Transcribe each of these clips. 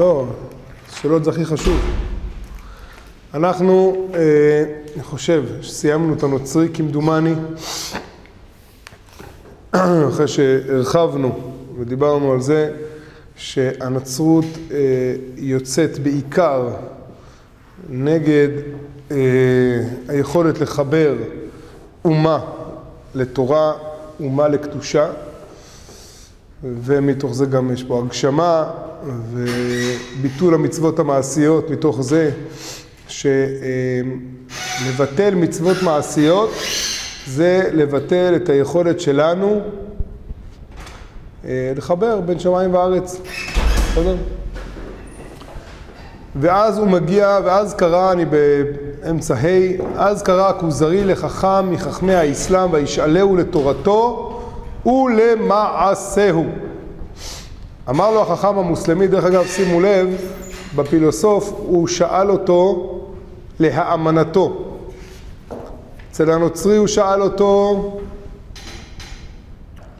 לא, שאלות זה הכי חשוב. אנחנו, אה, אני חושב, שסיימנו את הנוצרי כמדומני, אחרי שהרחבנו ודיברנו על זה שהנצרות אה, יוצאת בעיקר נגד אה, היכולת לחבר אומה לתורה, אומה לקדושה, ומתוך זה גם יש פה הגשמה וביטול המצוות המעשיות מתוך זה שלבטל מצוות מעשיות זה לבטל את היכולת שלנו אה, לחבר בין שמיים וארץ, בסדר? ואז הוא מגיע, ואז קרא, אני באמצע ה', אז קרא הכוזרי לחכם מחכמי האסלאם וישאלהו לתורתו ולמעשהו. אמר לו החכם המוסלמי, דרך אגב שימו לב, בפילוסוף הוא שאל אותו להאמנתו. אצל הנוצרי הוא שאל אותו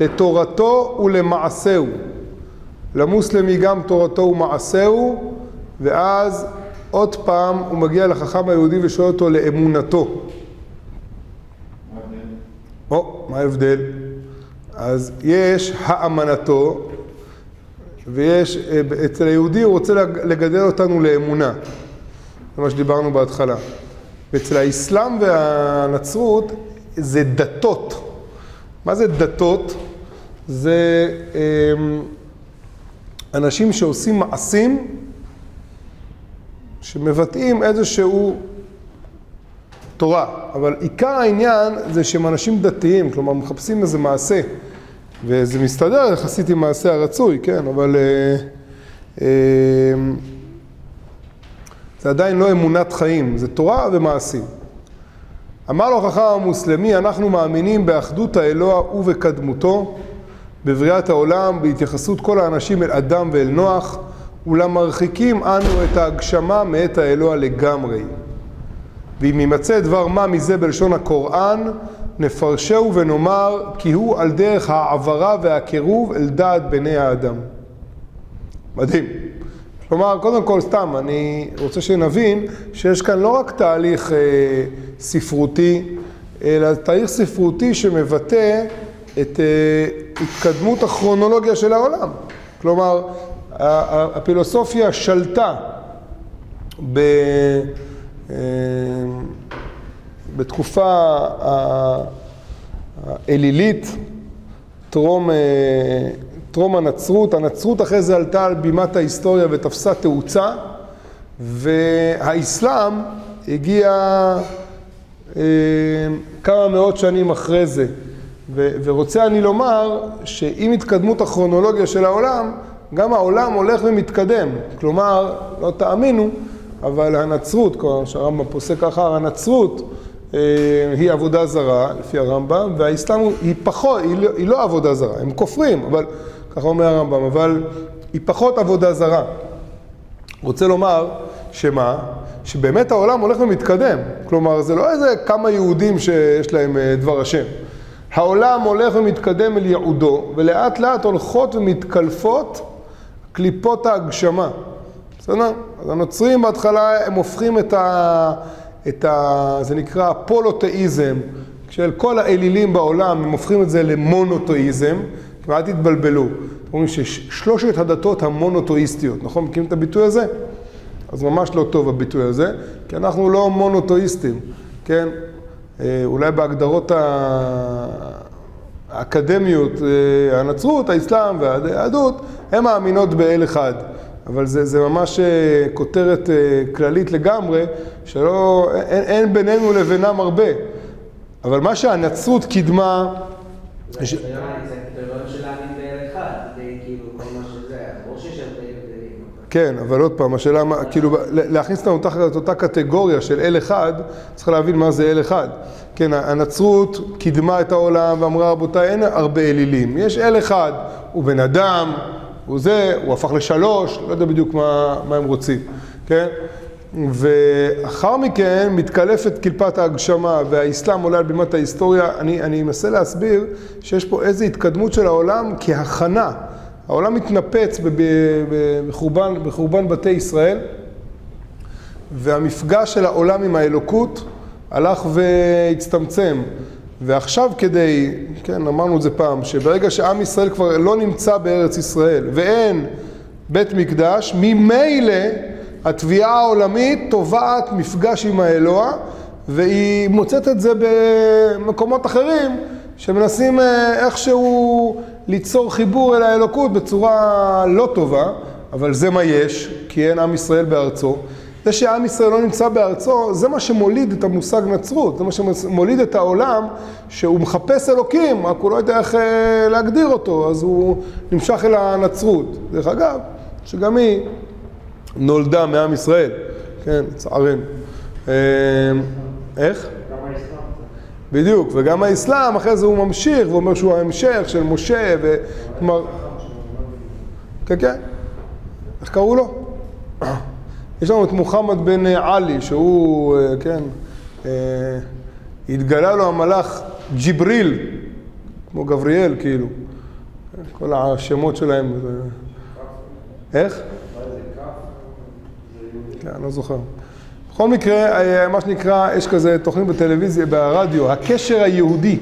לתורתו ולמעשהו. למוסלמי גם תורתו ומעשהו, ואז עוד פעם הוא מגיע לחכם היהודי ושואל אותו לאמונתו. או, מה ההבדל? אז יש האמנתו, ויש, אצל היהודי הוא רוצה לגדל אותנו לאמונה. זה מה שדיברנו בהתחלה. ואצל האסלאם והנצרות זה דתות. מה זה דתות? זה אמ, אנשים שעושים מעשים שמבטאים איזשהו תורה, אבל עיקר העניין זה שהם אנשים דתיים, כלומר מחפשים איזה מעשה, וזה מסתדר יחסית עם מעשה הרצוי, כן, אבל אה, אה, זה עדיין לא אמונת חיים, זה תורה ומעשים. אמר לו החכם המוסלמי, אנחנו מאמינים באחדות האלוה ובקדמותו, בבריאת העולם, בהתייחסות כל האנשים אל אדם ואל נוח, אולם מרחיקים אנו את ההגשמה מאת האלוה לגמרי. ואם יימצא דבר מה מזה בלשון הקוראן, נפרשהו ונאמר כי הוא על דרך העברה והקירוב אל דעת בני האדם. מדהים. כלומר, קודם כל סתם, אני רוצה שנבין שיש כאן לא רק תהליך אה, ספרותי, אלא תהליך ספרותי שמבטא את אה, התקדמות הכרונולוגיה של העולם. כלומר, הפילוסופיה שלטה ב, אה, בתקופה האלילית, טרום, אה, טרום הנצרות. הנצרות אחרי זה עלתה על בימת ההיסטוריה ותפסה תאוצה, והאסלאם הגיע אה, כמה מאות שנים אחרי זה. ו- ורוצה אני לומר שעם התקדמות הכרונולוגיה של העולם, גם העולם הולך ומתקדם. כלומר, לא תאמינו, אבל הנצרות, כלומר שהרמב"ם פוסק ככה, הנצרות היא עבודה זרה, לפי הרמב"ם, והאסלאם היא פחות, היא לא, היא לא עבודה זרה, הם כופרים, אבל ככה אומר הרמב"ם, אבל היא פחות עבודה זרה. רוצה לומר שמה? שבאמת העולם הולך ומתקדם. כלומר, זה לא איזה כמה יהודים שיש להם אה, דבר השם. העולם הולך ומתקדם אל ייעודו, ולאט לאט הולכות ומתקלפות קליפות ההגשמה. בסדר? אז הנוצרים בהתחלה הם הופכים את ה... את ה... זה נקרא פולותאיזם, של כל האלילים בעולם, הם הופכים את זה למונותאיזם, ואל תתבלבלו. אומרים ששלושת הדתות המונותואיסטיות, נכון? מכירים את הביטוי הזה? אז ממש לא טוב הביטוי הזה, כי אנחנו לא מונותואיסטים, כן? אה, אולי בהגדרות האקדמיות, אה, הנצרות, האסלאם והיהדות, הן מאמינות באל אחד. אבל זה, זה ממש אה, כותרת כללית לגמרי, שלא, אין, אין בינינו לבינם הרבה. אבל מה שהנצרות קידמה... זה כאילו. כן, אבל עוד פעם, השאלה מה, כאילו, להכניס אותנו תחת אותה קטגוריה של אל אחד, צריך להבין מה זה אל אחד. כן, הנצרות קידמה את העולם ואמרה, רבותיי, אין הרבה אלילים. יש אל אחד, הוא בן אדם, הוא זה, הוא הפך לשלוש, לא יודע בדיוק מה, מה הם רוצים, כן? ואחר מכן מתקלפת קלפת ההגשמה והאסלאם עולה על בימת ההיסטוריה. אני, אני אנסה להסביר שיש פה איזו התקדמות של העולם כהכנה. העולם מתנפץ בחורבן, בחורבן בתי ישראל, והמפגש של העולם עם האלוקות הלך והצטמצם. ועכשיו כדי, כן, אמרנו את זה פעם, שברגע שעם ישראל כבר לא נמצא בארץ ישראל ואין בית מקדש, ממילא התביעה העולמית תובעת מפגש עם האלוה, והיא מוצאת את זה במקומות אחרים, שמנסים אה, איכשהו ליצור חיבור אל האלוקות בצורה לא טובה, אבל זה מה יש, כי אין עם ישראל בארצו. זה שעם ישראל לא נמצא בארצו, זה מה שמוליד את המושג נצרות, זה מה שמוליד את העולם, שהוא מחפש אלוקים, רק הוא לא יודע איך אה, להגדיר אותו, אז הוא נמשך אל הנצרות. דרך אגב, שגם היא נולדה מעם ישראל, כן, לצערנו. אה, איך? בדיוק, וגם האסלאם, אחרי זה הוא ממשיך ואומר שהוא ההמשך של משה, וכלומר... כן, כן. איך קראו לו? יש לנו את מוחמד בן עלי, שהוא, אה, כן, אה, התגלה לו המלאך ג'יבריל, כמו גבריאל, כאילו. כל השמות שלהם. איך? כן, אני לא זוכר. בכל מקרה, אה, מה שנקרא, יש כזה תוכנית בטלוויזיה, ברדיו, הקשר היהודי,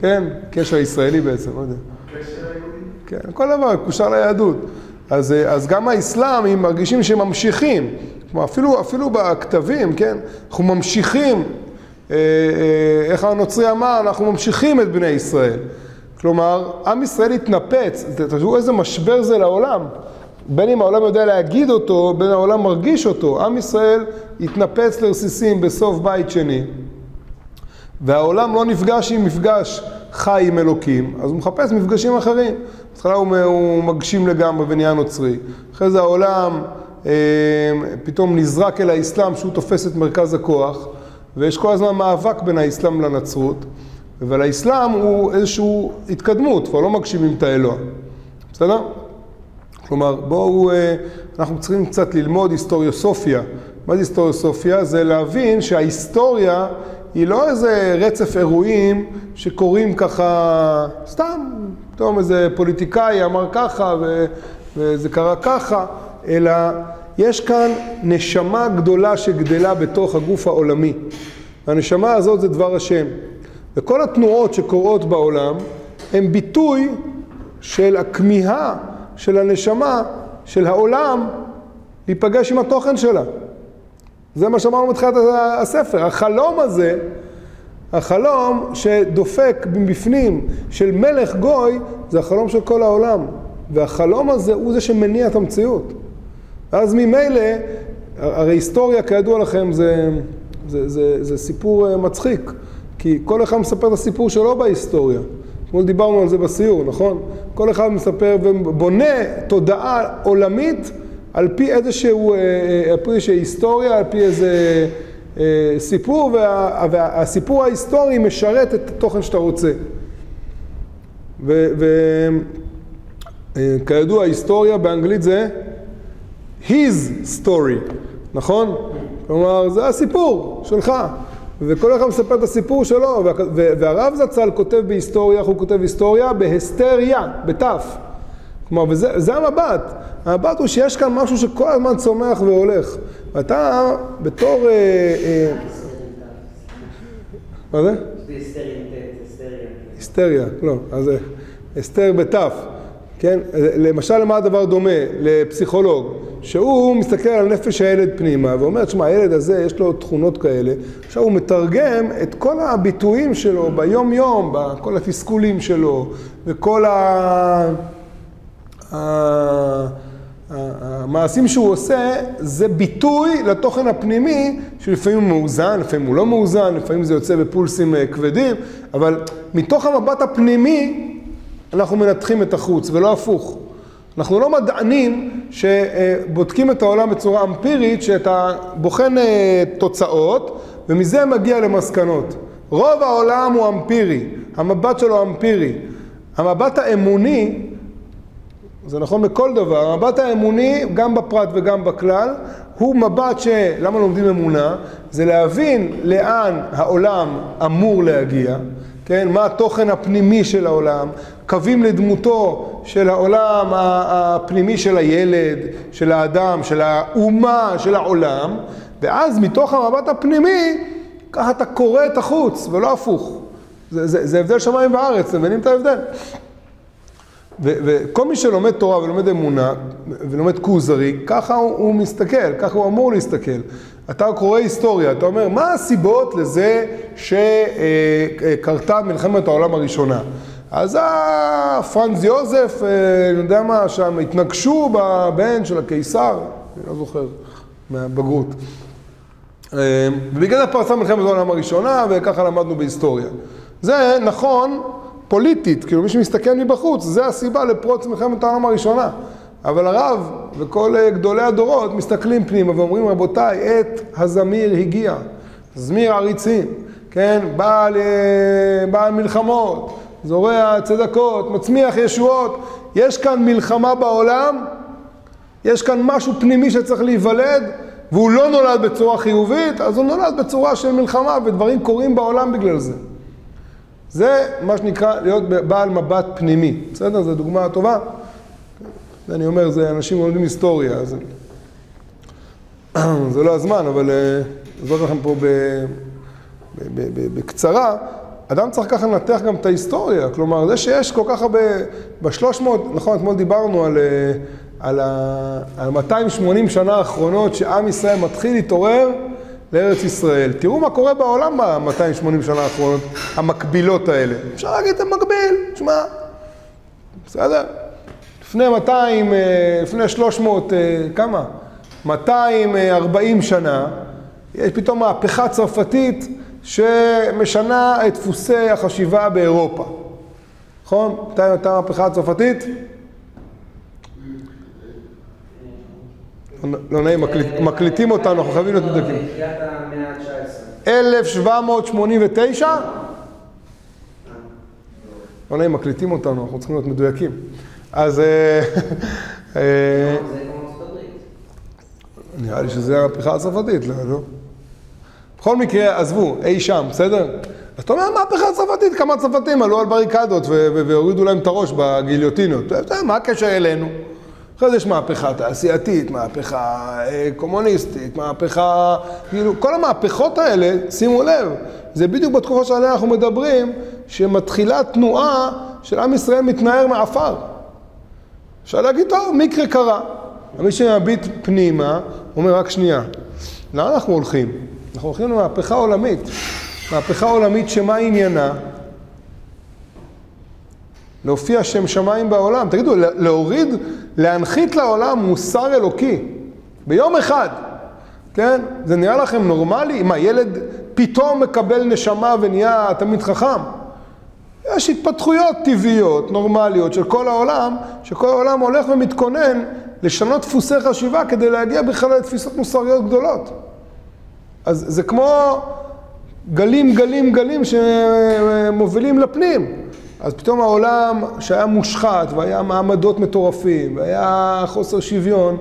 כן? קשר הישראלי בעצם, לא יודע. קשר היהודי? כן, כל דבר, קושר ליהדות. אז, אז גם האסלאמים מרגישים שהם ממשיכים. כלומר, אפילו, אפילו בכתבים, כן? אנחנו ממשיכים, אה, אה, איך הנוצרי אמר, אנחנו ממשיכים את בני ישראל. כלומר, עם ישראל התנפץ, תראו איזה משבר זה לעולם. בין אם העולם יודע להגיד אותו, בין העולם מרגיש אותו. עם ישראל התנפץ לרסיסים בסוף בית שני, והעולם לא נפגש עם מפגש חי עם אלוקים, אז הוא מחפש מפגשים אחרים. בהתחלה הוא, הוא מגשים לגמרי ונהיה נוצרי. אחרי זה העולם אה, פתאום נזרק אל האסלאם שהוא תופס את מרכז הכוח, ויש כל הזמן מאבק בין האסלאם לנצרות, אבל האסלאם הוא איזושהי התקדמות, כבר לא מגשימים את האלוה. בסדר? כלומר, בואו, אה, אנחנו צריכים קצת ללמוד היסטוריוסופיה. מה זה היסטוריוסופיה? זה להבין שההיסטוריה היא לא איזה רצף אירועים שקורים ככה, סתם, פתאום איזה פוליטיקאי אמר ככה ו... וזה קרה ככה, אלא יש כאן נשמה גדולה שגדלה בתוך הגוף העולמי. והנשמה הזאת זה דבר השם. וכל התנועות שקורות בעולם הן ביטוי של הכמיהה של הנשמה, של העולם, להיפגש עם התוכן שלה. זה מה שאמרנו בתחילת הספר. החלום הזה, החלום שדופק מבפנים של מלך גוי, זה החלום של כל העולם. והחלום הזה הוא זה שמניע את המציאות. אז ממילא, הרי היסטוריה כידוע לכם זה, זה, זה, זה סיפור אה, מצחיק, כי כל אחד מספר את הסיפור שלו בהיסטוריה. אתמול דיברנו על זה בסיור, נכון? כל אחד מספר ובונה תודעה עולמית על פי איזשהו, אה, אה, על פי איזושהי היסטוריה, על פי איזה סיפור, וה, והסיפור ההיסטורי משרת את התוכן שאתה רוצה. וכידוע, היסטוריה באנגלית זה his story, נכון? כלומר, זה הסיפור שלך, וכל אחד מספר את הסיפור שלו, והרב זצ"ל כותב בהיסטוריה, איך הוא כותב היסטוריה? בהסטריה, בתף. כלומר, וזה המבט. המבט הוא שיש כאן משהו שכל הזמן צומח והולך. ואתה, בתור... אה, אה, מה זה? היסטריה, לא, אז אסתר בתף. כן? למשל, למה הדבר דומה? לפסיכולוג, שהוא מסתכל על נפש הילד פנימה ואומר, תשמע, הילד הזה יש לו תכונות כאלה, עכשיו הוא מתרגם את כל הביטויים שלו ביום יום, כל התסכולים שלו וכל ה... המעשים שהוא עושה זה ביטוי לתוכן הפנימי שלפעמים הוא מאוזן, לפעמים הוא לא מאוזן, לפעמים זה יוצא בפולסים אה, כבדים, אבל מתוך המבט הפנימי אנחנו מנתחים את החוץ, ולא הפוך. אנחנו לא מדענים שבודקים את העולם בצורה אמפירית, שאתה בוחן אה, תוצאות, ומזה מגיע למסקנות. רוב העולם הוא אמפירי, המבט שלו אמפירי. המבט האמוני, זה נכון בכל דבר, המבט האמוני, גם בפרט וגם בכלל, הוא מבט ש... למה לומדים אמונה? זה להבין לאן העולם אמור להגיע, כן? מה התוכן הפנימי של העולם, קווים לדמותו של העולם הפנימי של הילד, של האדם, של האומה, של העולם, ואז מתוך המבט הפנימי, ככה אתה קורא את החוץ, ולא הפוך. זה, זה, זה הבדל שמיים וארץ, אתם מבינים את ההבדל? וכל מי שלומד תורה ולומד אמונה ולומד כוזרי, ככה הוא, הוא מסתכל, ככה הוא אמור להסתכל. אתה קורא היסטוריה, אתה אומר, מה הסיבות לזה שקרתה מלחמת העולם הראשונה? אז פרנז יוזף, אה, אני יודע מה, שם התנגשו בבן של הקיסר, אני לא זוכר, מהבגרות. אה, ובגלל זה פרצה מלחמת העולם הראשונה, וככה למדנו בהיסטוריה. זה נכון פוליטית, כאילו מי שמסתכל מבחוץ, זה הסיבה לפרוץ מלחמת העולם הראשונה. אבל הרב וכל אה, גדולי הדורות מסתכלים פנימה ואומרים, רבותיי, עת הזמיר הגיע. זמיר עריצים, כן? בעל, בעל מלחמות, זורע צדקות, מצמיח ישועות. יש כאן מלחמה בעולם, יש כאן משהו פנימי שצריך להיוולד, והוא לא נולד בצורה חיובית, אז הוא נולד בצורה של מלחמה, ודברים קורים בעולם בגלל זה. זה מה שנקרא להיות בעל מבט פנימי, בסדר? זו דוגמה טובה. אני אומר, זה אנשים לומדים היסטוריה, אז זה לא הזמן, אבל אעזור לכם פה בקצרה. אדם צריך ככה לנתח גם את ההיסטוריה, כלומר, זה שיש כל כך הרבה, בשלוש מאות, נכון, אתמול דיברנו על, על, ה, על 280 שנה האחרונות שעם ישראל מתחיל להתעורר לארץ ישראל. תראו מה קורה בעולם ב-280 שנה האחרונות, המקבילות האלה. אפשר להגיד, זה מקביל, תשמע, בסדר? לפני 200, לפני 300, כמה? 240 שנה, יש פתאום מהפכה צרפתית שמשנה את דפוסי החשיבה באירופה. נכון? מתי הייתה המהפכה הצרפתית? לא נעים, מקליטים אותנו, אנחנו חייבים להיות מדויקים. 1789? לא נעים, מקליטים אותנו, אנחנו צריכים להיות מדויקים. אז... נראה לי שזה המהפכה הצרפתית, לא? בכל מקרה, עזבו, אי שם, בסדר? אתה אומר, מהפכה צרפתית, כמה צרפתים עלו על בריקדות והורידו להם את הראש בגיליוטינות. מה הקשר אלינו? אחרי זה יש מהפכה תעשייתית, מהפכה אה, קומוניסטית, מהפכה... כאילו, כל המהפכות האלה, שימו לב, זה בדיוק בתקופה שעליה אנחנו מדברים, שמתחילה תנועה של עם ישראל מתנער מעפר. אפשר להגיד, טוב, מקרה קרה. מי שמביט פנימה, אומר, רק שנייה, לאן אנחנו הולכים? אנחנו הולכים למהפכה עולמית. מהפכה עולמית שמה עניינה? להופיע שם שמיים בעולם. תגידו, להוריד, להנחית לעולם מוסר אלוקי ביום אחד, כן? זה נראה לכם נורמלי? מה, ילד פתאום מקבל נשמה ונהיה תלמיד חכם? יש התפתחויות טבעיות, נורמליות של כל העולם, שכל העולם הולך ומתכונן לשנות דפוסי חשיבה כדי להגיע בכלל לתפיסות מוסריות גדולות. אז זה כמו גלים, גלים, גלים שמובילים לפנים. אז פתאום העולם שהיה מושחת והיה מעמדות מטורפים והיה חוסר שוויון,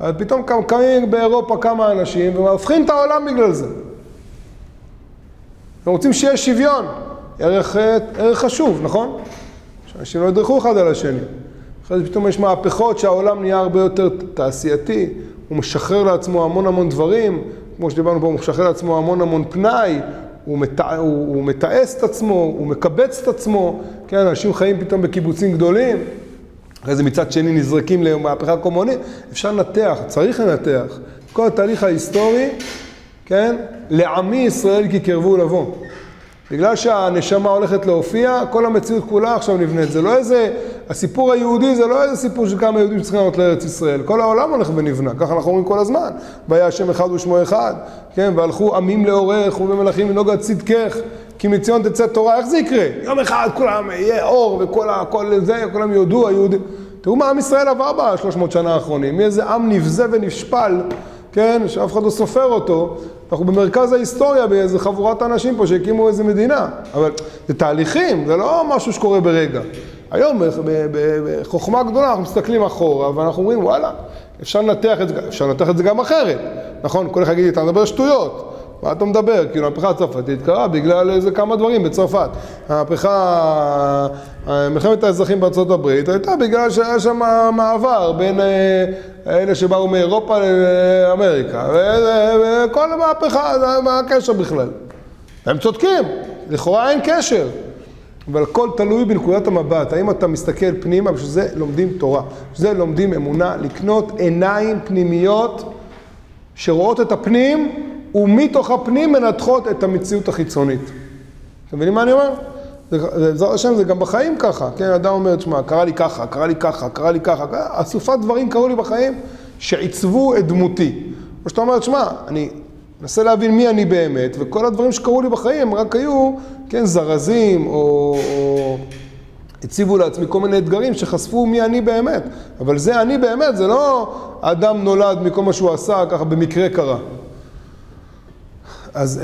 אז פתאום קמים באירופה כמה אנשים והופכים את העולם בגלל זה. הם רוצים שיהיה שוויון, ערך, ערך חשוב, נכון? שאנשים לא ידרכו אחד על השני. אחרי זה פתאום יש מהפכות שהעולם נהיה הרבה יותר תעשייתי, הוא משחרר לעצמו המון המון דברים, כמו שדיברנו פה, הוא משחרר לעצמו המון המון פנאי, הוא, מת... הוא, הוא מתעש את עצמו, הוא מקבץ את עצמו, כן, אנשים חיים פתאום בקיבוצים גדולים, אחרי זה מצד שני נזרקים למהפכה קומונית, אפשר לנתח, צריך לנתח, כל התהליך ההיסטורי, כן, לעמי ישראל כי קרבו לבוא. בגלל שהנשמה הולכת להופיע, כל המציאות כולה עכשיו נבנית. זה לא איזה, הסיפור היהודי זה לא איזה סיפור של כמה יהודים שצריכים לעלות לארץ ישראל. כל העולם הולך ונבנה, ככה אנחנו אומרים כל הזמן. והיה השם אחד ושמו אחד, כן, והלכו עמים לאורך ובמלכים לנהוג עד צדקך, כי מציון תצא תורה, איך זה יקרה? יום אחד כולם יהיה אור וכל ה, כל זה, כולם יודו, היהודים. תראו מה עם ישראל עבר בשלוש מאות שנה האחרונים, מאיזה עם נבזה ונשפל, כן, שאף אחד לא סופר אותו, אנחנו במרכז ההיסטוריה באיזה חבורת אנשים פה שהקימו איזה מדינה. אבל זה תהליכים, זה לא משהו שקורה ברגע. היום בחוכמה גדולה אנחנו מסתכלים אחורה ואנחנו אומרים וואלה, אפשר לנתח את זה, אפשר לנתח את זה גם אחרת, נכון? כל אחד יגיד אתה מדבר שטויות. מה אתה מדבר? כאילו, המהפכה הצרפתית קרה בגלל איזה כמה דברים בצרפת. המהפכה, מלחמת האזרחים בארצות הברית הייתה בגלל שהיה שם מעבר בין אה, אלה שבאו מאירופה לאמריקה. וכל המהפכה, מה הקשר בכלל? הם צודקים, לכאורה אין קשר. אבל הכל תלוי בנקודת המבט, האם אתה מסתכל פנימה, בשביל זה לומדים תורה, בשביל זה לומדים אמונה, לקנות עיניים פנימיות שרואות את הפנים ומתוך הפנים מנתחות את המציאות החיצונית. אתם מבינים מה אני אומר? בעזרת השם זה גם בחיים ככה, כן, אדם אומר, תשמע, קרה לי ככה, קרה לי ככה, קרה לי ככה, אסופת דברים קרו לי בחיים שעיצבו את דמותי. או שאתה אומר, תשמע, אני מנסה להבין מי אני באמת, וכל הדברים שקרו לי בחיים רק היו, כן, זרזים, או, או הציבו לעצמי כל מיני אתגרים שחשפו מי אני באמת. אבל זה אני באמת, זה לא אדם נולד מכל מה שהוא עשה, ככה במקרה קרה. אז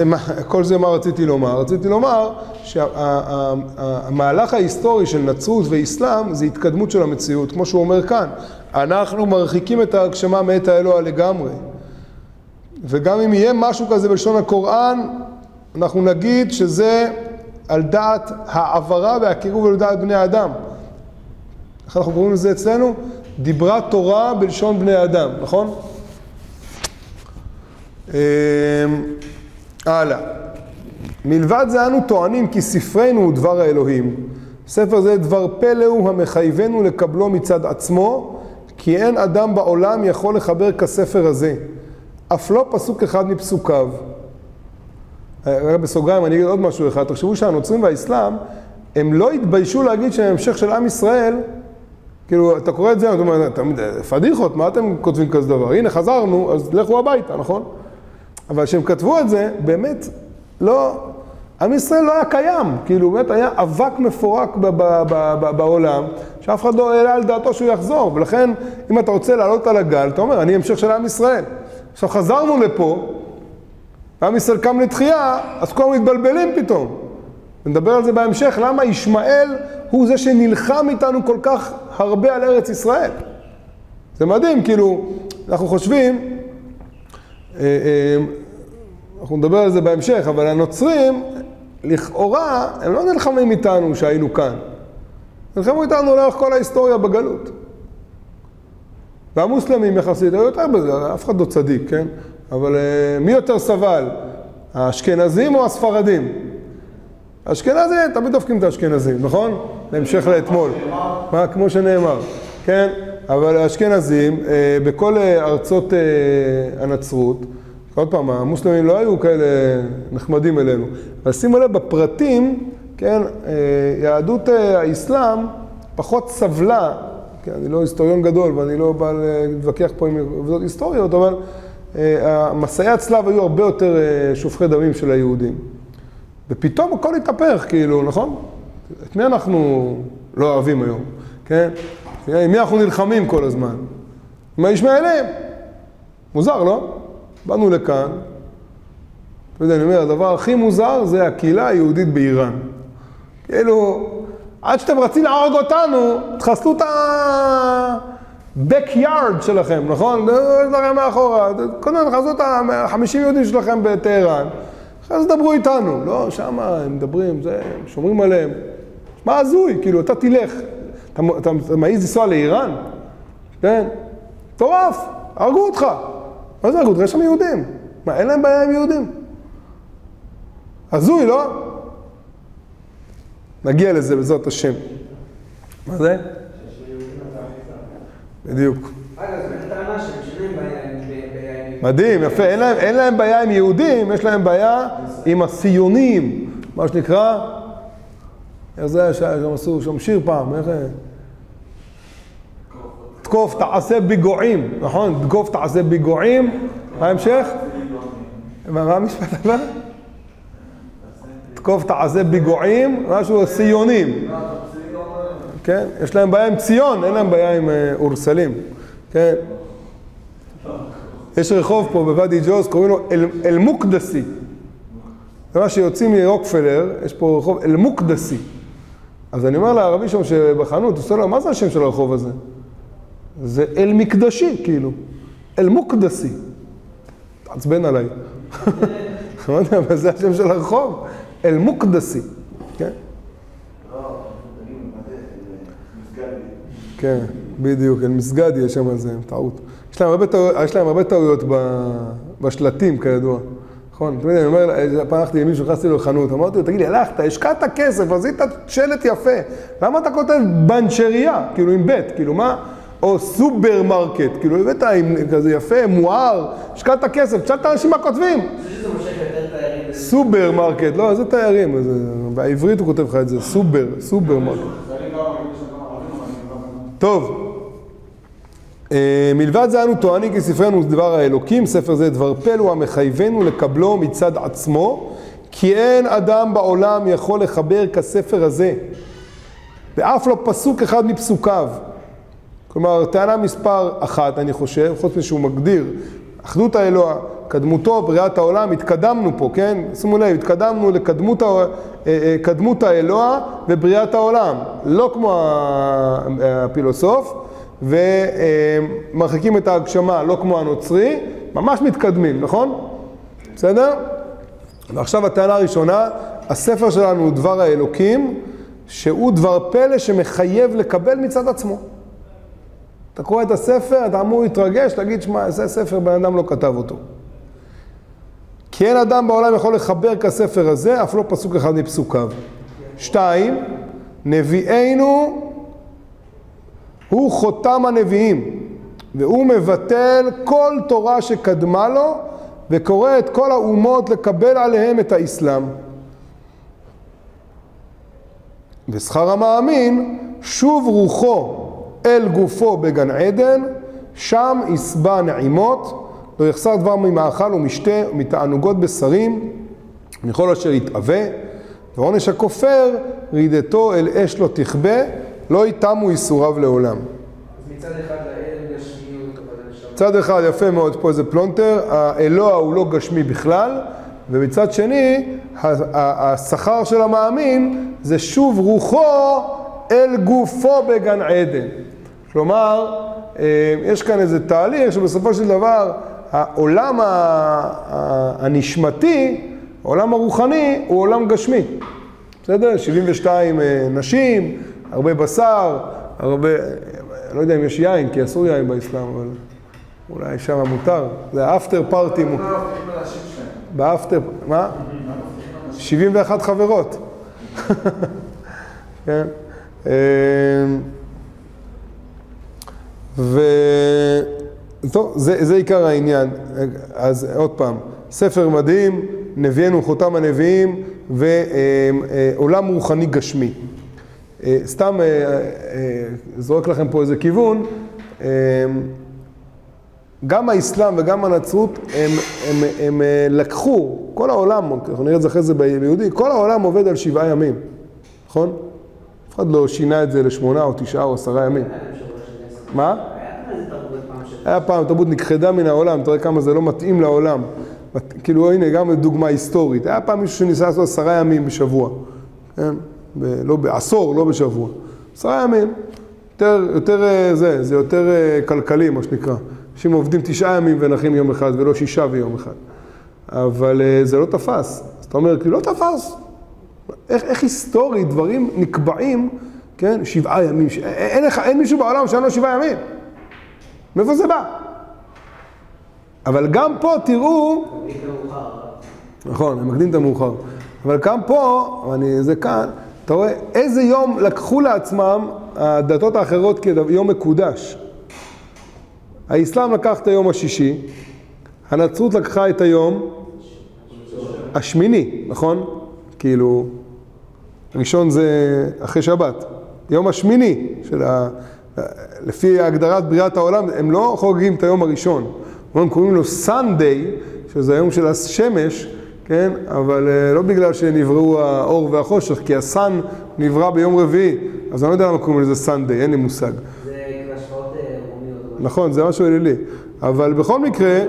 כל זה מה רציתי לומר? רציתי לומר שהמהלך ההיסטורי של נצרות ואיסלאם זה התקדמות של המציאות, כמו שהוא אומר כאן. אנחנו מרחיקים את ההגשמה מאת האלוה לגמרי. וגם אם יהיה משהו כזה בלשון הקוראן, אנחנו נגיד שזה על דעת העברה והקירוב על דעת בני אדם. איך אנחנו קוראים לזה אצלנו? דיברה תורה בלשון בני אדם, נכון? הלאה. מלבד זה אנו טוענים כי ספרנו הוא דבר האלוהים. ספר זה דבר פלא הוא המחייבנו לקבלו מצד עצמו, כי אין אדם בעולם יכול לחבר כספר הזה. אף לא פסוק אחד מפסוקיו. רק בסוגריים אני אגיד עוד משהו אחד, תחשבו שהנוצרים והאסלאם, הם לא התביישו להגיד שהם המשך של עם ישראל, כאילו, אתה קורא את זה, אתה אומר, פדיחות, מה אתם כותבים כזה דבר? הנה, חזרנו, אז לכו הביתה, נכון? אבל כשהם כתבו את זה, באמת, לא, עם ישראל לא היה קיים, כאילו באמת היה אבק מפורק בעולם, שאף אחד לא העלה על דעתו שהוא יחזור, ולכן אם אתה רוצה לעלות על הגל, אתה אומר, אני המשך של עם ישראל. עכשיו חזרנו לפה, ועם ישראל קם לתחייה, אז כולם מתבלבלים פתאום. נדבר על זה בהמשך, למה ישמעאל הוא זה שנלחם איתנו כל כך הרבה על ארץ ישראל. זה מדהים, כאילו, אנחנו חושבים, אנחנו נדבר על זה בהמשך, אבל הנוצרים, לכאורה, הם לא נלחמים איתנו שהיינו כאן. נלחמו איתנו לאורך כל ההיסטוריה בגלות. והמוסלמים יחסית היו יותר בזה, אף אחד לא צדיק, כן? אבל uh, מי יותר סבל? האשכנזים או הספרדים? האשכנזים, תמיד דופקים את האשכנזים, נכון? בהמשך לאתמול. מה, כמו שנאמר, כן? אבל האשכנזים, uh, בכל uh, ארצות uh, הנצרות, עוד פעם, המוסלמים לא היו כאלה נחמדים אלינו. אבל שימו לב, בפרטים, כן, יהדות האסלאם פחות סבלה כן, אני לא היסטוריון גדול ואני לא בא להתווכח פה עם עובדות היסטוריות, אבל אה, מסעי הצלב היו הרבה יותר אה, שופכי דמים של היהודים. ופתאום הכל התהפך, כאילו, נכון? את מי אנחנו לא אוהבים היום, כן? עם מי אנחנו נלחמים כל הזמן? עם הישמעאלים. מוזר, לא? באנו לכאן, אתה יודע, אני אומר, הדבר הכי מוזר זה הקהילה היהודית באיראן. כאילו, עד שאתם רצים להרוג אותנו, תחסלו את ה-backyard שלכם, נכון? יש לכם מאחורה. קודם תחסלו את ה-50 יהודים שלכם בטהרן, אחרי זה דברו איתנו. לא, שם הם מדברים, זה, שומרים עליהם. מה הזוי? כאילו, אתה תלך, אתה, אתה, אתה מעז לנסוע לאיראן? כן? מטורף, הרגו אותך. מה זה הרגו אותך? יש שם יהודים. מה, אין להם בעיה עם יהודים? הזוי, לא? נגיע לזה בעזרת השם. מה זה? בדיוק. מדהים, יפה, אין להם, אין להם בעיה עם יהודים, יש להם בעיה עם הסיונים, מה שנקרא, איך זה היה שהם עשו שם שיר פעם, איך... תקוף תעשה ביגועים, נכון? תקוף תעשה ביגועים, מה ההמשך? מה המשפט הבא? תקוף תעשה ביגועים, משהו ציונים. כן? יש להם בעיה עם ציון, אין להם בעיה עם אה, אורסלים. כן? יש רחוב פה בוואדי ג'וז, קוראים לו אל-מוקדסי. זה מה שיוצאים מרוקפלר, יש פה רחוב אל-מוקדסי. אז אני אומר לערבי שם שבחנות, הוא עושה לו, מה זה השם של הרחוב הזה? זה אל-מקדשי, כאילו. אל-מוקדסי. תעצבן עליי. לא יודע, אבל זה השם של הרחוב. אל-מוקדסי. כן? כן, בדיוק, אל מסגד יש שם איזה טעות. יש להם הרבה, טעויות בשלטים, כידוע. נכון? יודע, אני אומר, פעם הלכתי למישהו, נכנסתי לו לחנות, אמרתי לו, תגיד לי, הלכת, השקעת כסף, עשית שלט יפה, למה אתה כותב בנצ'ריה, כאילו עם ב', כאילו מה? או סופרמרקט, כאילו הבאת עם כזה יפה, מואר, השקעת כסף, תשאל את האנשים מה כותבים. סופרמרקט, לא, זה תיירים, זה- בעברית הוא כותב לך את זה, סופר, סופרמרקט. טוב, אה, מלבד זה אנו טוענים כי ספרנו הוא דבר האלוקים, ספר זה דבר פל הוא המחייבנו לקבלו מצד עצמו, כי אין אדם בעולם יכול לחבר כספר הזה, ואף לא פסוק אחד מפסוקיו. כלומר, טענה מספר אחת, אני חושב, חוץ מזה שהוא מגדיר אחדות האלוה, קדמותו, בריאת העולם, התקדמנו פה, כן? שימו לב, התקדמנו לקדמות אה, אה, קדמות האלוה ובריאת העולם, לא כמו ה- הפילוסוף, ומרחיקים את ההגשמה, לא כמו הנוצרי, ממש מתקדמים, נכון? בסדר? ועכשיו הטענה הראשונה, הספר שלנו הוא דבר האלוקים, שהוא דבר פלא שמחייב לקבל מצד עצמו. אתה קורא את הספר, אתה אמור להתרגש, להגיד, שמע, זה ספר, בן אדם לא כתב אותו. כי אין אדם בעולם יכול לחבר כספר הזה, אף לא פסוק אחד מפסוקיו. שתיים, נביאנו הוא חותם הנביאים, והוא מבטל כל תורה שקדמה לו, וקורא את כל האומות לקבל עליהם את האסלאם. ושכר המאמין, שוב רוחו אל גופו בגן עדן, שם ישבע נעימות, לא יחסר דבר ממאכל ומשתה ומתענוגות בשרים, מכל אשר יתאווה, ועונש הכופר, רידתו אל אש לא תכבה, לא יתמו ייסוריו לעולם. מצד אחד. מצד יפה מאוד פה איזה פלונטר, האלוה הוא לא גשמי בכלל, ומצד שני, השכר של המאמין זה שוב רוחו אל גופו בגן עדן. כלומר, אה, יש כאן איזה תהליך שבסופו של דבר העולם הנשמתי, העולם הרוחני, הוא עולם גשמי. בסדר? 72 אה, נשים, הרבה בשר, הרבה, לא יודע אם יש יין, כי אסור יין באסלאם, אבל אולי שם מותר. זה האפטר פארטי, באפטר, מה? 71 חברות. כן? אה, ו... טוב, זה, זה עיקר העניין. אז עוד פעם, ספר מדהים, נביאנו חותם הנביאים ועולם רוחני גשמי. אה, סתם אה, אה, זורק לכם פה איזה כיוון, אה, גם האסלאם וגם הנצרות הם, הם, הם אה, לקחו, כל העולם, אנחנו נראה את זה אחרי זה ביהודי, כל העולם עובד על שבעה ימים, נכון? אף אחד לא שינה את זה לשמונה או תשעה או עשרה ימים. מה? היה פעם תרבות נכחדה מן העולם, אתה רואה כמה זה לא מתאים לעולם. כאילו הנה גם דוגמה היסטורית, היה פעם מישהו שניסה לעשות עשרה ימים בשבוע, כן? לא בעשור, לא בשבוע. עשרה ימים, יותר, יותר אה, זה, זה יותר אה, כלכלי מה שנקרא. אנשים עובדים תשעה ימים ונחים יום אחד ולא שישה ויום אחד. אבל אה, זה לא תפס. אז אתה אומר, כאילו לא תפס. איך, איך היסטורית דברים נקבעים, כן? שבעה ימים. ש... אין, לך, אין מישהו בעולם שאין לו שבעה ימים. מאיפה זה בא? אבל גם פה תראו. נכון, אני מקדים את המאוחר, אבל גם פה, אני, זה כאן, אתה רואה איזה יום לקחו לעצמם הדתות האחרות כיום מקודש. האסלאם לקח את היום השישי, הנצרות לקחה את היום השמיני, נכון? כאילו, ראשון זה אחרי שבת. יום השמיני של ה... לפי הגדרת בריאת העולם, הם לא חוגגים את היום הראשון. הם קוראים לו סנדיי, שזה היום של השמש, כן? אבל אה, לא בגלל שנבראו האור והחושך, כי הסן נברא ביום רביעי, אז אני לא יודע למה קוראים לזה סנדיי, אין לי מושג. זה כאילו השוואות אה, רומיות. נכון, זה משהו אלילי. אבל בכל מקרה,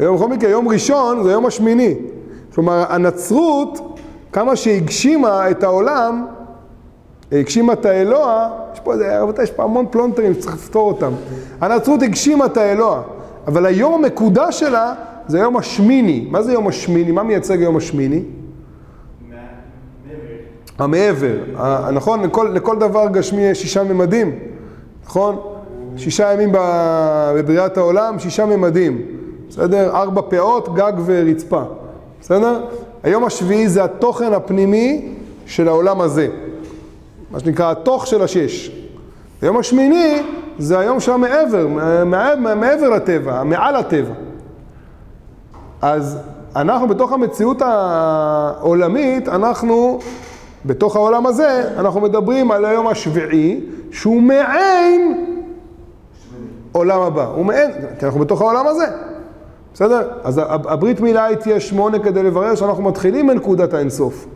בכל מקרה, יום ראשון זה היום השמיני. כלומר, הנצרות, כמה שהגשימה את העולם, הגשימה את האלוה, יש פה, איזה- רבותיי, יש פה המון פלונטרים שצריך לפתור אותם. הנצרות הגשימה את האלוה, אבל היום המקודש שלה זה היום השמיני. מה זה יום השמיני? מה מייצג היום השמיני? המעבר. נכון? לכל, לכל דבר גשמי יש שישה ממדים, נכון? שישה ימים בבריאת העולם, שישה ממדים. בסדר? ארבע פאות, גג ורצפה. בסדר? היום השביעי זה התוכן הפנימי של העולם הזה. מה שנקרא התוך של השש. היום השמיני זה היום של המעבר, מעבר, מעבר לטבע, מעל הטבע. אז אנחנו בתוך המציאות העולמית, אנחנו, בתוך העולם הזה, אנחנו מדברים על היום השביעי, שהוא מעין עולם הבא. הוא מעין, כי אנחנו בתוך העולם הזה. בסדר? אז הברית מילה היא תהיה שמונה כדי לברר שאנחנו מתחילים מנקודת האינסוף.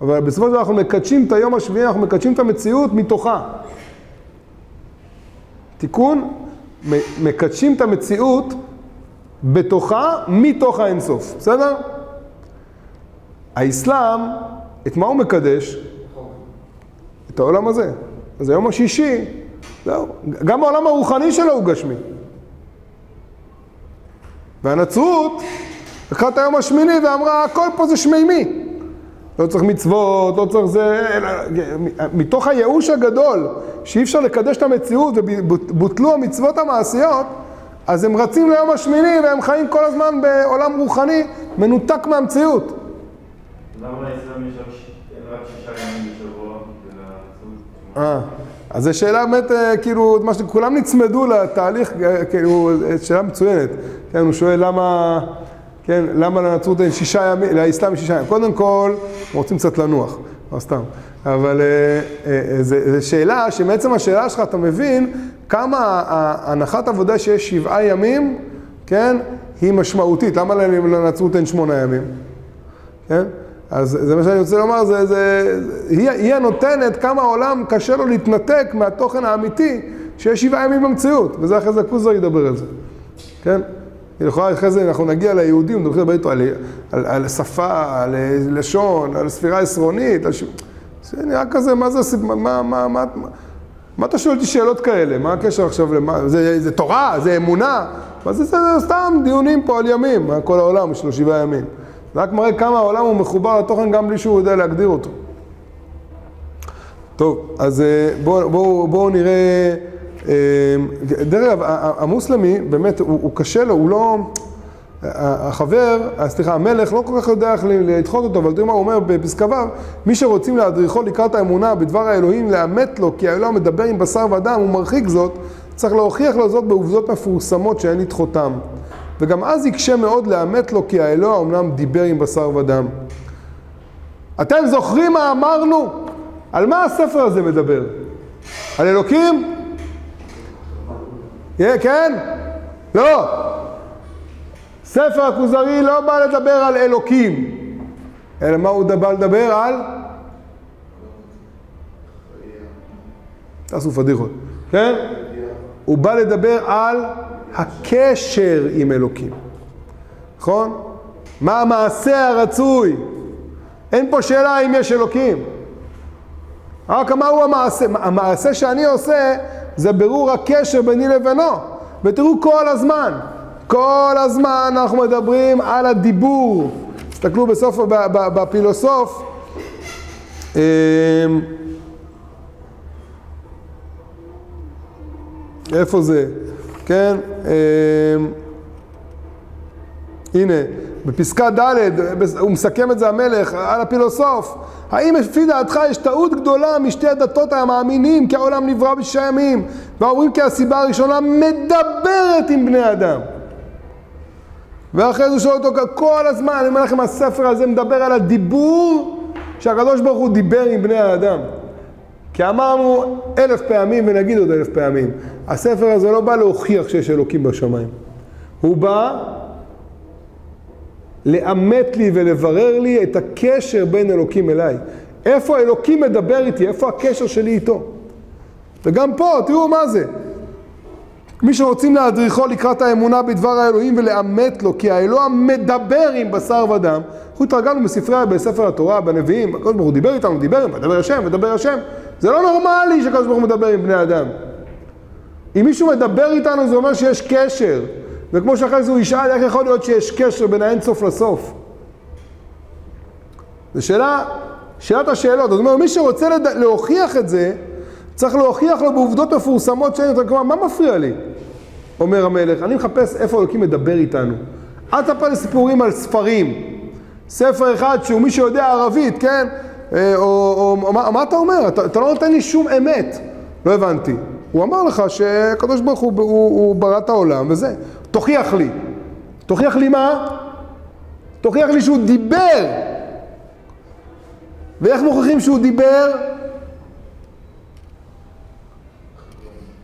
אבל בסופו של דבר אנחנו מקדשים את היום השביעי, אנחנו מקדשים את המציאות מתוכה. תיקון, מקדשים את המציאות בתוכה, מתוך האינסוף, בסדר? האסלאם, את מה הוא מקדש? את העולם הזה. אז היום השישי, זהו, גם העולם הרוחני שלו הוא גשמי. והנצרות לקחה את היום השמיני ואמרה, הכל פה זה שמימי. לא צריך מצוות, לא צריך זה, אלא מתוך הייאוש הגדול, שאי אפשר לקדש את המציאות ובוטלו המצוות המעשיות, אז הם רצים ליום השמיני והם חיים כל הזמן בעולם רוחני מנותק מהמציאות. למה לאסלאם יש רק שישה ימים בשבוע? אה, אז זו שאלה באמת, אה, כאילו, מה שכולם נצמדו לתהליך, אה, כאילו, אה, שאלה מצוינת. כן, הוא שואל למה, כן, למה לנצרות אין שישה ימים, לאסלאם יש שישה ימים. קודם כל, רוצים קצת לנוח, לא סתם. אבל זו שאלה שמעצם השאלה שלך אתה מבין כמה הנחת עבודה שיש שבעה ימים, כן, היא משמעותית. למה לנצרות אין שמונה ימים? כן? אז זה מה שאני רוצה לומר, זה, זה, היא, היא הנותנת כמה העולם קשה לו להתנתק מהתוכן האמיתי שיש שבעה ימים במציאות, וזה אחרי זה הכוזר ידבר על זה, כן? לכאורה אחרי זה אנחנו נגיע ליהודים, נתחיל לדבר איתו על, על, על שפה, על לשון, על ספירה עשרונית, על ש... זה נראה כזה, מה זה, מה, מה, מה, מה, מה אתה שואל אותי שאלות כאלה? מה הקשר עכשיו למה? זה, זה תורה? זה אמונה? מה זה, זה, זה סתם דיונים פה על ימים, כל העולם יש לו שבעה ימים. זה רק מראה כמה העולם הוא מחובר לתוכן גם בלי שהוא יודע להגדיר אותו. טוב, אז אה, בואו בוא, בוא נראה, אה, דרך אגב, המוסלמי, באמת, הוא, הוא קשה לו, הוא לא, החבר, אה, סליחה, המלך לא כל כך יודע איך לדחות אותו, אבל תראו מה הוא אומר בפסקה ו', מי שרוצים להדריכו לקראת האמונה בדבר האלוהים, לאמת לו, כי האלוה מדבר עם בשר ודם, הוא מרחיק זאת, צריך להוכיח לו זאת בעובדות מפורסמות שאין לדחותם. וגם אז יקשה מאוד לאמת לו, כי האלוה אמנם דיבר עם בשר ודם. אתם זוכרים מה אמרנו? על מה הספר הזה מדבר? על אלוקים? Yeah, כן? לא. ספר הכוזרי לא בא לדבר על אלוקים, אלא מה הוא בא לדבר על? תעשו פדיחות, כן? הוא בא לדבר על הקשר עם אלוקים, נכון? מה המעשה הרצוי? אין פה שאלה אם יש אלוקים. רק מהו המעשה? המעשה שאני עושה זה ברור הקשר ביני לבינו. ותראו כל הזמן, כל הזמן אנחנו מדברים על הדיבור. תסתכלו בסוף, בפילוסוף. אמ, איפה זה? כן? אמ, הנה, בפסקה ד' הוא מסכם את זה המלך על הפילוסוף. האם לפי דעתך יש טעות גדולה משתי הדתות המאמינים כי העולם נברא בשישה ימים והאומרים כי הסיבה הראשונה מדברת עם בני אדם. ואחרי זה הוא שואל אותו כל הזמן, אני אומר לכם, הספר הזה מדבר על הדיבור שהקדוש ברוך הוא דיבר עם בני האדם. כי אמרנו אלף פעמים ונגיד עוד אלף פעמים, הספר הזה לא בא להוכיח שיש אלוקים בשמיים. הוא בא לאמת לי ולברר לי את הקשר בין אלוקים אליי. איפה אלוקים מדבר איתי, איפה הקשר שלי איתו. וגם פה, תראו מה זה. מי שרוצים להדריכו לקראת האמונה בדבר האלוהים ולאמת לו, כי האלוה מדבר עם בשר ודם. אנחנו התרגלנו בספרי, בספר התורה, בנביאים, הקדוש ברוך הוא דיבר איתנו, דיבר, מדבר השם, מדבר השם. זה לא נורמלי שהקדוש ברוך הוא מדבר עם בני אדם. אם מישהו מדבר איתנו זה אומר שיש קשר. וכמו שאחרי זה הוא ישאל איך יכול להיות שיש קשר בין האינסוף לסוף. זו שאלה, שאלת השאלות. זאת אומרת, מי שרוצה לד... להוכיח את זה, צריך להוכיח לו בעובדות מפורסמות שאין יותר. כלומר, מה מפריע לי? אומר המלך, אני מחפש איפה אלוקים מדבר איתנו. אל תספר לי סיפורים על ספרים. ספר אחד שהוא מי שיודע ערבית, כן? אה, או, או, או מה, מה אתה אומר? אתה, אתה לא נותן לי שום אמת. לא הבנתי. הוא אמר לך שהקדוש ברוך הוא, הוא, הוא ברא את העולם וזה. תוכיח לי. תוכיח לי מה? תוכיח לי שהוא דיבר. ואיך מוכיחים שהוא דיבר?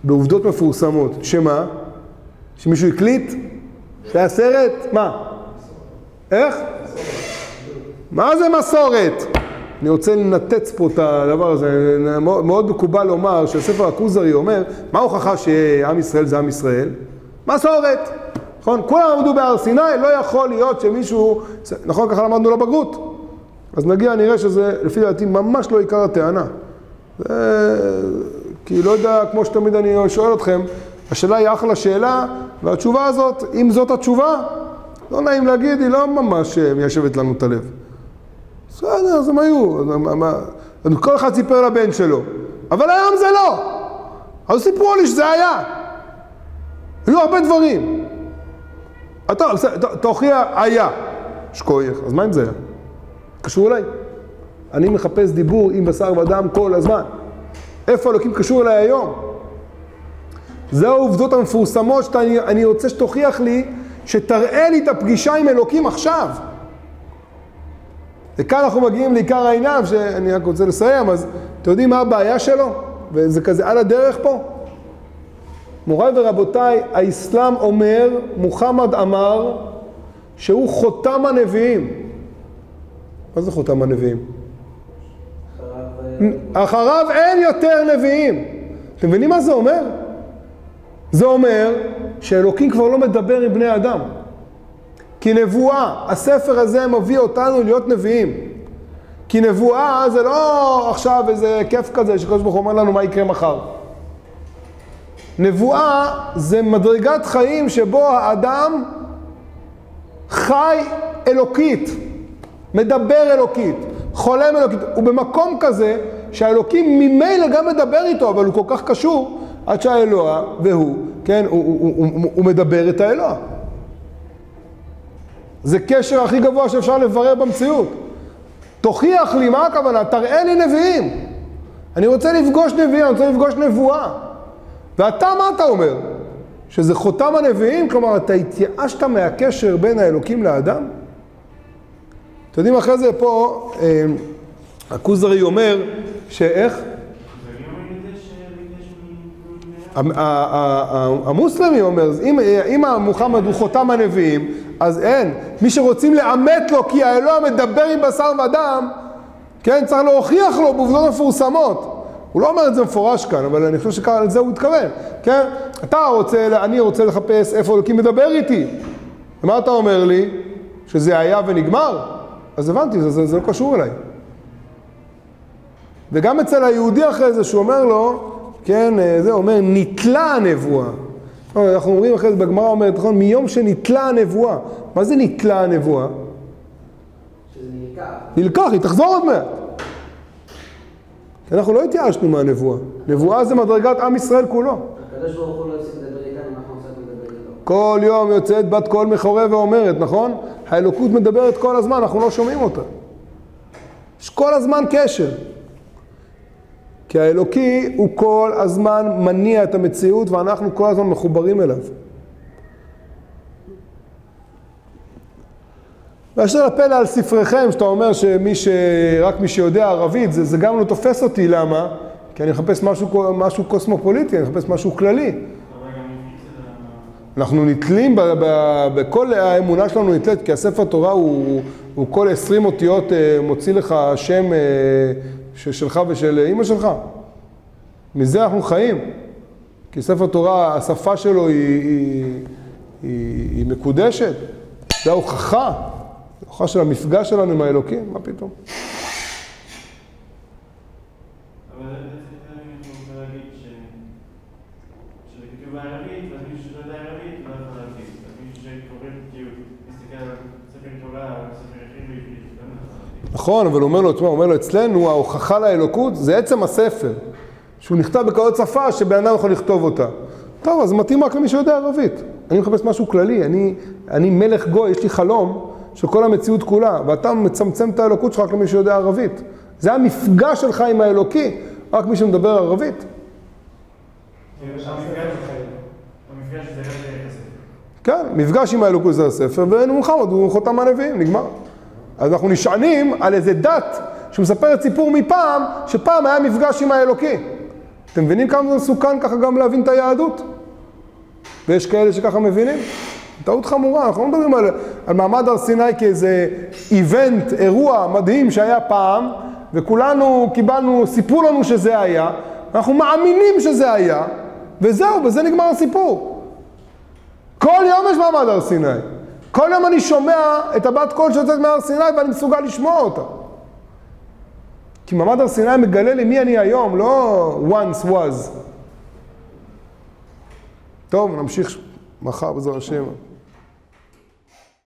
בעובדות מפורסמות. שמה? שמישהו הקליט? שהיה סרט? מה? איך? מה זה מסורת? אני רוצה לנתץ פה את הדבר הזה. מאוד מקובל לומר שהספר הכוזרי אומר, מה ההוכחה שעם ישראל זה עם ישראל? מסורת. נכון? כולם עמדו בהר סיני, לא יכול להיות שמישהו... נכון? ככה למדנו לבגרות. אז נגיע, נראה שזה, לפי דעתי, ממש לא עיקר הטענה. זה... כי לא יודע, כמו שתמיד אני שואל אתכם, השאלה היא אחלה שאלה, והתשובה הזאת, אם זאת התשובה, לא נעים להגיד, היא לא ממש מיישבת לנו את הלב. בסדר, אז הם היו, אז כל אחד סיפר לבן שלו, אבל היום זה לא. אז סיפרו לי שזה היה. היו הרבה דברים. אתה, תוכיח, היה. שכוייך, אז מה אם זה? קשור אליי. אני מחפש דיבור עם בשר ודם כל הזמן. איפה אלוקים קשור אליי היום? זה העובדות המפורסמות שאני רוצה שתוכיח לי, שתראה לי את הפגישה עם אלוקים עכשיו. וכאן אנחנו מגיעים לעיקר העניין, שאני רק רוצה לסיים, אז אתם יודעים מה הבעיה שלו? וזה כזה על הדרך פה. מוריי ורבותיי, האסלאם אומר, מוחמד אמר, שהוא חותם הנביאים. מה זה חותם הנביאים? אחריו אין יותר נביאים. אתם מבינים מה זה אומר? זה אומר שאלוקים כבר לא מדבר עם בני אדם. כי נבואה, הספר הזה מביא אותנו להיות נביאים. כי נבואה זה לא עכשיו איזה כיף כזה שקדוש ברוך הוא אומר לנו מה יקרה מחר. נבואה זה מדרגת חיים שבו האדם חי אלוקית, מדבר אלוקית, חולם אלוקית. הוא במקום כזה שהאלוקים ממילא גם מדבר איתו, אבל הוא כל כך קשור עד שהאלוה והוא, כן, הוא, הוא, הוא, הוא, הוא מדבר את האלוה. זה קשר הכי גבוה שאפשר לברר במציאות. תוכיח לי, מה הכוונה? תראה לי נביאים. אני רוצה לפגוש נביאים, אני רוצה לפגוש נבואה. ואתה, מה אתה אומר? שזה חותם הנביאים? כלומר, אתה התייאשת מהקשר בין האלוקים לאדם? אתם יודעים, אחרי זה פה, אה, הכוזרי אומר, שאיך? המוסלמי אומר, אם, אם מוחמד הוא חותם הנביאים, אז אין. מי שרוצים לאמת לו כי האלוה מדבר עם בשר ודם, כן, צריך להוכיח לו בעובדות מפורסמות. הוא לא אומר את זה מפורש כאן, אבל אני חושב שכאן לזה הוא מתכוון, כן? אתה רוצה, אני רוצה לחפש איפה אלוקים מדבר איתי. ומה אתה אומר לי? שזה היה ונגמר? אז הבנתי, זה, זה, זה לא קשור אליי. וגם אצל היהודי אחרי זה, שהוא אומר לו, כן, אה, זה אומר, נתלה הנבואה. אנחנו אומרים אחרי זה, בגמרא אומרת, נכון, מיום שנתלה הנבואה. מה זה נתלה הנבואה? שזה נלקח. נלקח, היא תחזור עוד מעט. אנחנו לא התייאשנו מהנבואה. נבואה זה מדרגת עם ישראל כולו. הקדוש ברוך הוא לא לדבר איתנו, אנחנו איתו. כל יום יוצאת בת קול מחורה ואומרת, נכון? האלוקות מדברת כל הזמן, אנחנו לא שומעים אותה. יש כל הזמן קשר. כי האלוקי הוא כל הזמן מניע את המציאות ואנחנו כל הזמן מחוברים אליו. באשר לפלא על ספריכם, שאתה אומר שמי ש... רק מי שיודע ערבית, זה, זה גם לא תופס אותי, למה? כי אני מחפש משהו, משהו קוסמופוליטי, אני מחפש משהו כללי. אנחנו נתלים, בכל האמונה שלנו נתלית, כי הספר תורה הוא, הוא כל עשרים אותיות אה, מוציא לך שם אה, שלך ושל אימא שלך. מזה אנחנו חיים. כי ספר תורה, השפה שלו היא, היא, היא, היא מקודשת. זה ההוכחה. כוחה של המפגש שלנו עם האלוקים, מה פתאום? נכון, אבל הוא אומר לו, תשמע, הוא אומר לו, אצלנו ההוכחה לאלוקות זה עצם הספר, שהוא נכתב בכזאת שפה שבן אדם יכול לכתוב אותה. טוב, אז מתאים רק למי שיודע ערבית. אני מחפש משהו כללי, אני, אני מלך גוי, יש לי חלום, של כל המציאות כולה, ואתה מצמצם את האלוקות שלך רק למי שיודע ערבית. זה המפגש שלך עם האלוקי, רק מי שמדבר ערבית. כן, מפגש עם האלוקות זה הספר, ומוחמד הוא חותם הנביאים, נגמר. אז אנחנו נשענים על איזה דת שמספרת סיפור מפעם, שפעם היה מפגש עם האלוקי. אתם מבינים כמה זה מסוכן ככה גם להבין את היהדות? ויש כאלה שככה מבינים? טעות חמורה, אנחנו לא מדברים על, על מעמד הר סיני כאיזה איבנט, אירוע מדהים שהיה פעם, וכולנו קיבלנו, סיפרו לנו שזה היה, אנחנו מאמינים שזה היה, וזהו, בזה נגמר הסיפור. כל יום יש מעמד הר סיני. כל יום אני שומע את הבת קול שיוצאת מהר סיני ואני מסוגל לשמוע אותה. כי מעמד הר סיני מגלה לי מי אני היום, לא once was. טוב, נמשיך מחר בעזרת השם.